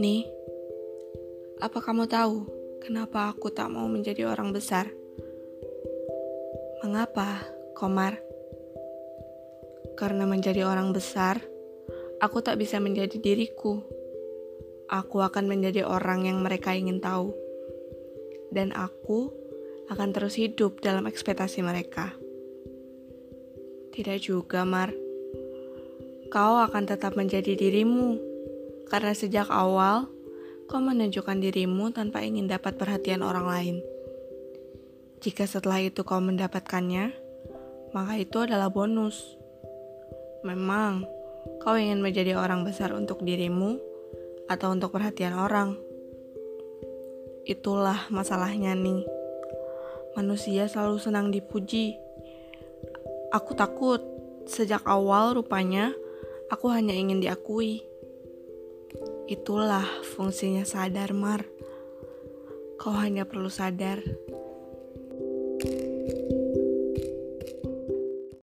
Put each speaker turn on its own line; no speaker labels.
Nih, apa kamu tahu kenapa aku tak mau menjadi orang besar? Mengapa, Komar? Karena menjadi orang besar, aku tak bisa menjadi diriku. Aku akan menjadi orang yang mereka ingin tahu. Dan aku akan terus hidup dalam ekspektasi mereka. Tidak juga, Mar. Kau akan tetap menjadi dirimu karena sejak awal kau menunjukkan dirimu tanpa ingin dapat perhatian orang lain. Jika setelah itu kau mendapatkannya, maka itu adalah bonus. Memang, kau ingin menjadi orang besar untuk dirimu atau untuk perhatian orang. Itulah masalahnya nih. Manusia selalu senang dipuji. Aku takut sejak awal rupanya aku hanya ingin diakui. Itulah fungsinya sadar, Mar. Kau hanya perlu sadar. thank you